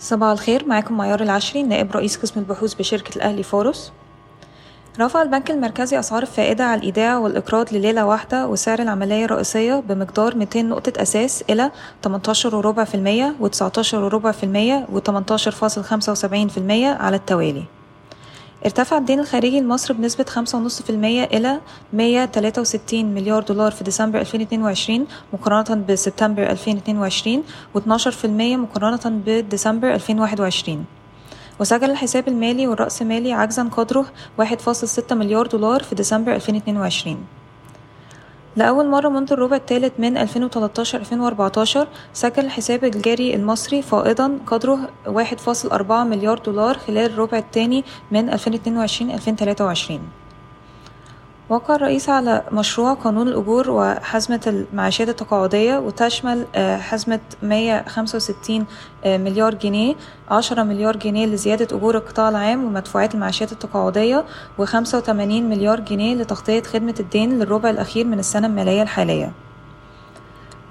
صباح الخير معاكم معيار العشري نائب رئيس قسم البحوث بشركة الأهلي فورس. رفع البنك المركزي أسعار الفائدة على الإيداع والإقراض لليلة واحدة وسعر العملية الرئيسية بمقدار 200 نقطة أساس إلى 18.4% و19.4% و18.75% على التوالي. ارتفع الدين الخارجي لمصر بنسبة 5.5% إلى 163 مليار دولار في ديسمبر 2022 مقارنة بسبتمبر 2022 و12% مقارنة بديسمبر 2021 وسجل الحساب المالي والرأسمالي عجزا قدره 1.6 مليار دولار في ديسمبر 2022 لأول مرة منذ الربع الثالث من 2013-2014 سجل الحساب الجاري المصري فائضا قدره 1.4 مليار دولار خلال الربع الثاني من 2022-2023 وقع الرئيس على مشروع قانون الأجور وحزمة المعاشات التقاعدية وتشمل حزمة 165 مليار جنيه 10 مليار جنيه لزيادة أجور القطاع العام ومدفوعات المعاشات التقاعدية و85 مليار جنيه لتغطية خدمة الدين للربع الأخير من السنة المالية الحالية.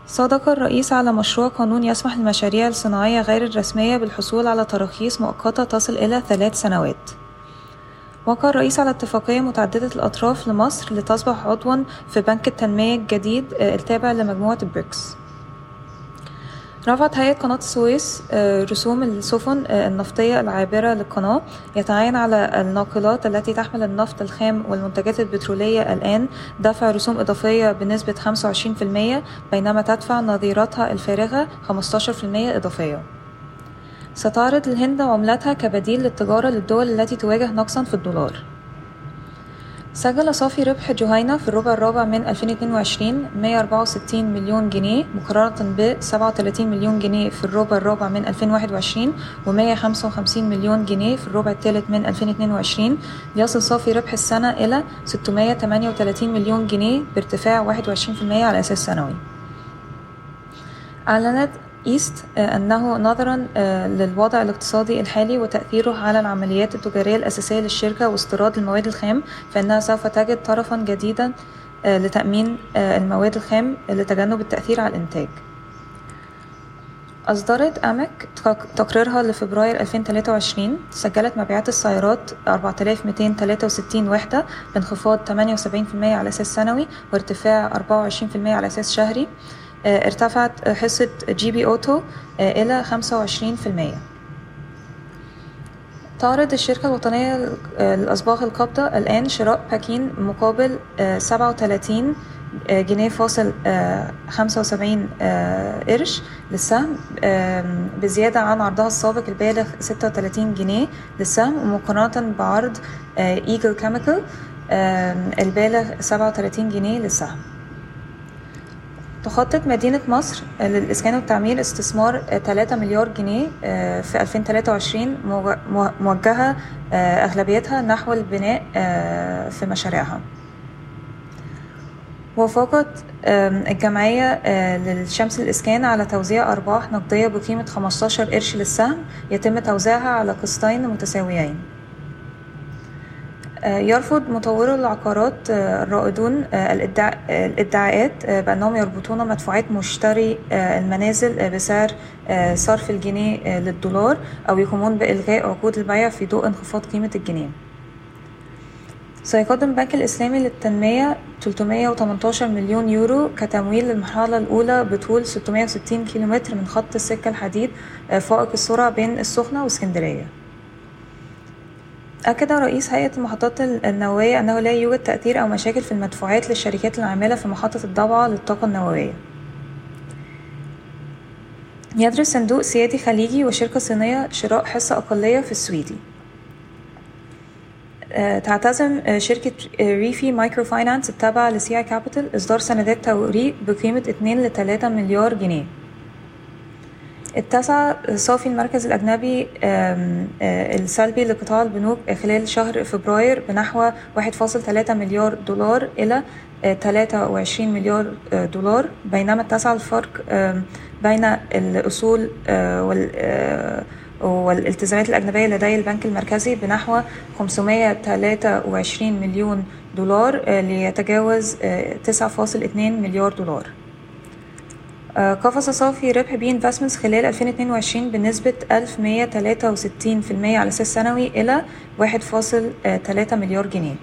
صادق الرئيس على مشروع قانون يسمح للمشاريع الصناعية غير الرسمية بالحصول على تراخيص مؤقتة تصل إلى ثلاث سنوات. وقع الرئيس على اتفاقية متعددة الأطراف لمصر لتصبح عضوا في بنك التنمية الجديد التابع لمجموعة بريكس. رفعت هيئة قناة السويس رسوم السفن النفطية العابرة للقناة يتعين على الناقلات التي تحمل النفط الخام والمنتجات البترولية الآن. دفع رسوم إضافية بنسبة 25% بينما تدفع نظيرتها الفارغة 15% إضافية. ستعرض الهند عملتها كبديل للتجارة للدول التي تواجه نقصا في الدولار. سجل صافي ربح جهينة في الربع الرابع من 2022 164 مليون جنيه مقارنة ب 37 مليون جنيه في الربع الرابع من 2021 و 155 مليون جنيه في الربع الثالث من 2022 ليصل صافي ربح السنة إلى 638 مليون جنيه بارتفاع 21% على أساس سنوي. أعلنت إيست أنه نظرا للوضع الاقتصادي الحالي وتأثيره على العمليات التجارية الأساسية للشركة واستيراد المواد الخام فإنها سوف تجد طرفا جديدا لتأمين المواد الخام لتجنب التأثير على الإنتاج. أصدرت أمك تقريرها لفبراير 2023 سجلت مبيعات السيارات 4263 وحدة بانخفاض 78% على أساس سنوي وارتفاع 24% على أساس شهري. ارتفعت حصة GB Auto إلى 25% تعرض الشركة الوطنية للأصباغ القابضة الآن شراء باكين مقابل 37 جنيه فاصل خمسة وسبعين قرش للسهم بزيادة عن عرضها السابق البالغ ستة وتلاتين جنيه للسهم ومقارنة بعرض Eagle Chemical البالغ سبعة وتلاتين جنيه للسهم. تخطط مدينة مصر للإسكان والتعمير استثمار 3 مليار جنيه في 2023 موجهة أغلبيتها نحو البناء في مشاريعها. وافقت الجمعية للشمس الإسكان على توزيع أرباح نقدية بقيمة 15 قرش للسهم يتم توزيعها على قسطين متساويين. يرفض مطورو العقارات الرائدون الإدعاءات بأنهم يربطون مدفوعات مشتري المنازل بسعر صرف الجنيه للدولار أو يقومون بإلغاء عقود البيع في ضوء انخفاض قيمة الجنيه. سيقدم البنك الإسلامي للتنمية 318 مليون يورو كتمويل للمرحلة الأولى بطول 660 كيلومتر من خط السكة الحديد فائق السرعة بين السخنة واسكندرية. أكد رئيس هيئة المحطات النووية أنه لا يوجد تأثير أو مشاكل في المدفوعات للشركات العاملة في محطة الضبعة للطاقة النووية. يدرس صندوق سيادي خليجي وشركة صينية شراء حصة أقلية في السويدي. تعتزم شركة ريفي microfinance التابعة ل CI Capital إصدار سندات توريق بقيمة 2 ل 3 مليار جنيه. اتسع صافي المركز الأجنبي السلبي لقطاع البنوك خلال شهر فبراير بنحو 1.3 مليار دولار إلى 23 مليار دولار. بينما اتسع الفرق بين الأصول والالتزامات الأجنبية لدي البنك المركزي بنحو 523 مليون دولار ليتجاوز 9.2 مليار دولار. آه، قفز صافي ربح B Investments خلال 2022 بنسبة 1163% على أساس سنوي إلى 1.3 مليار جنيه.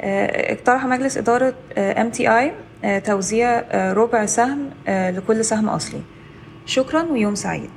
آه، اقترح مجلس إدارة MTI توزيع ربع سهم لكل سهم أصلي. شكرا ويوم سعيد.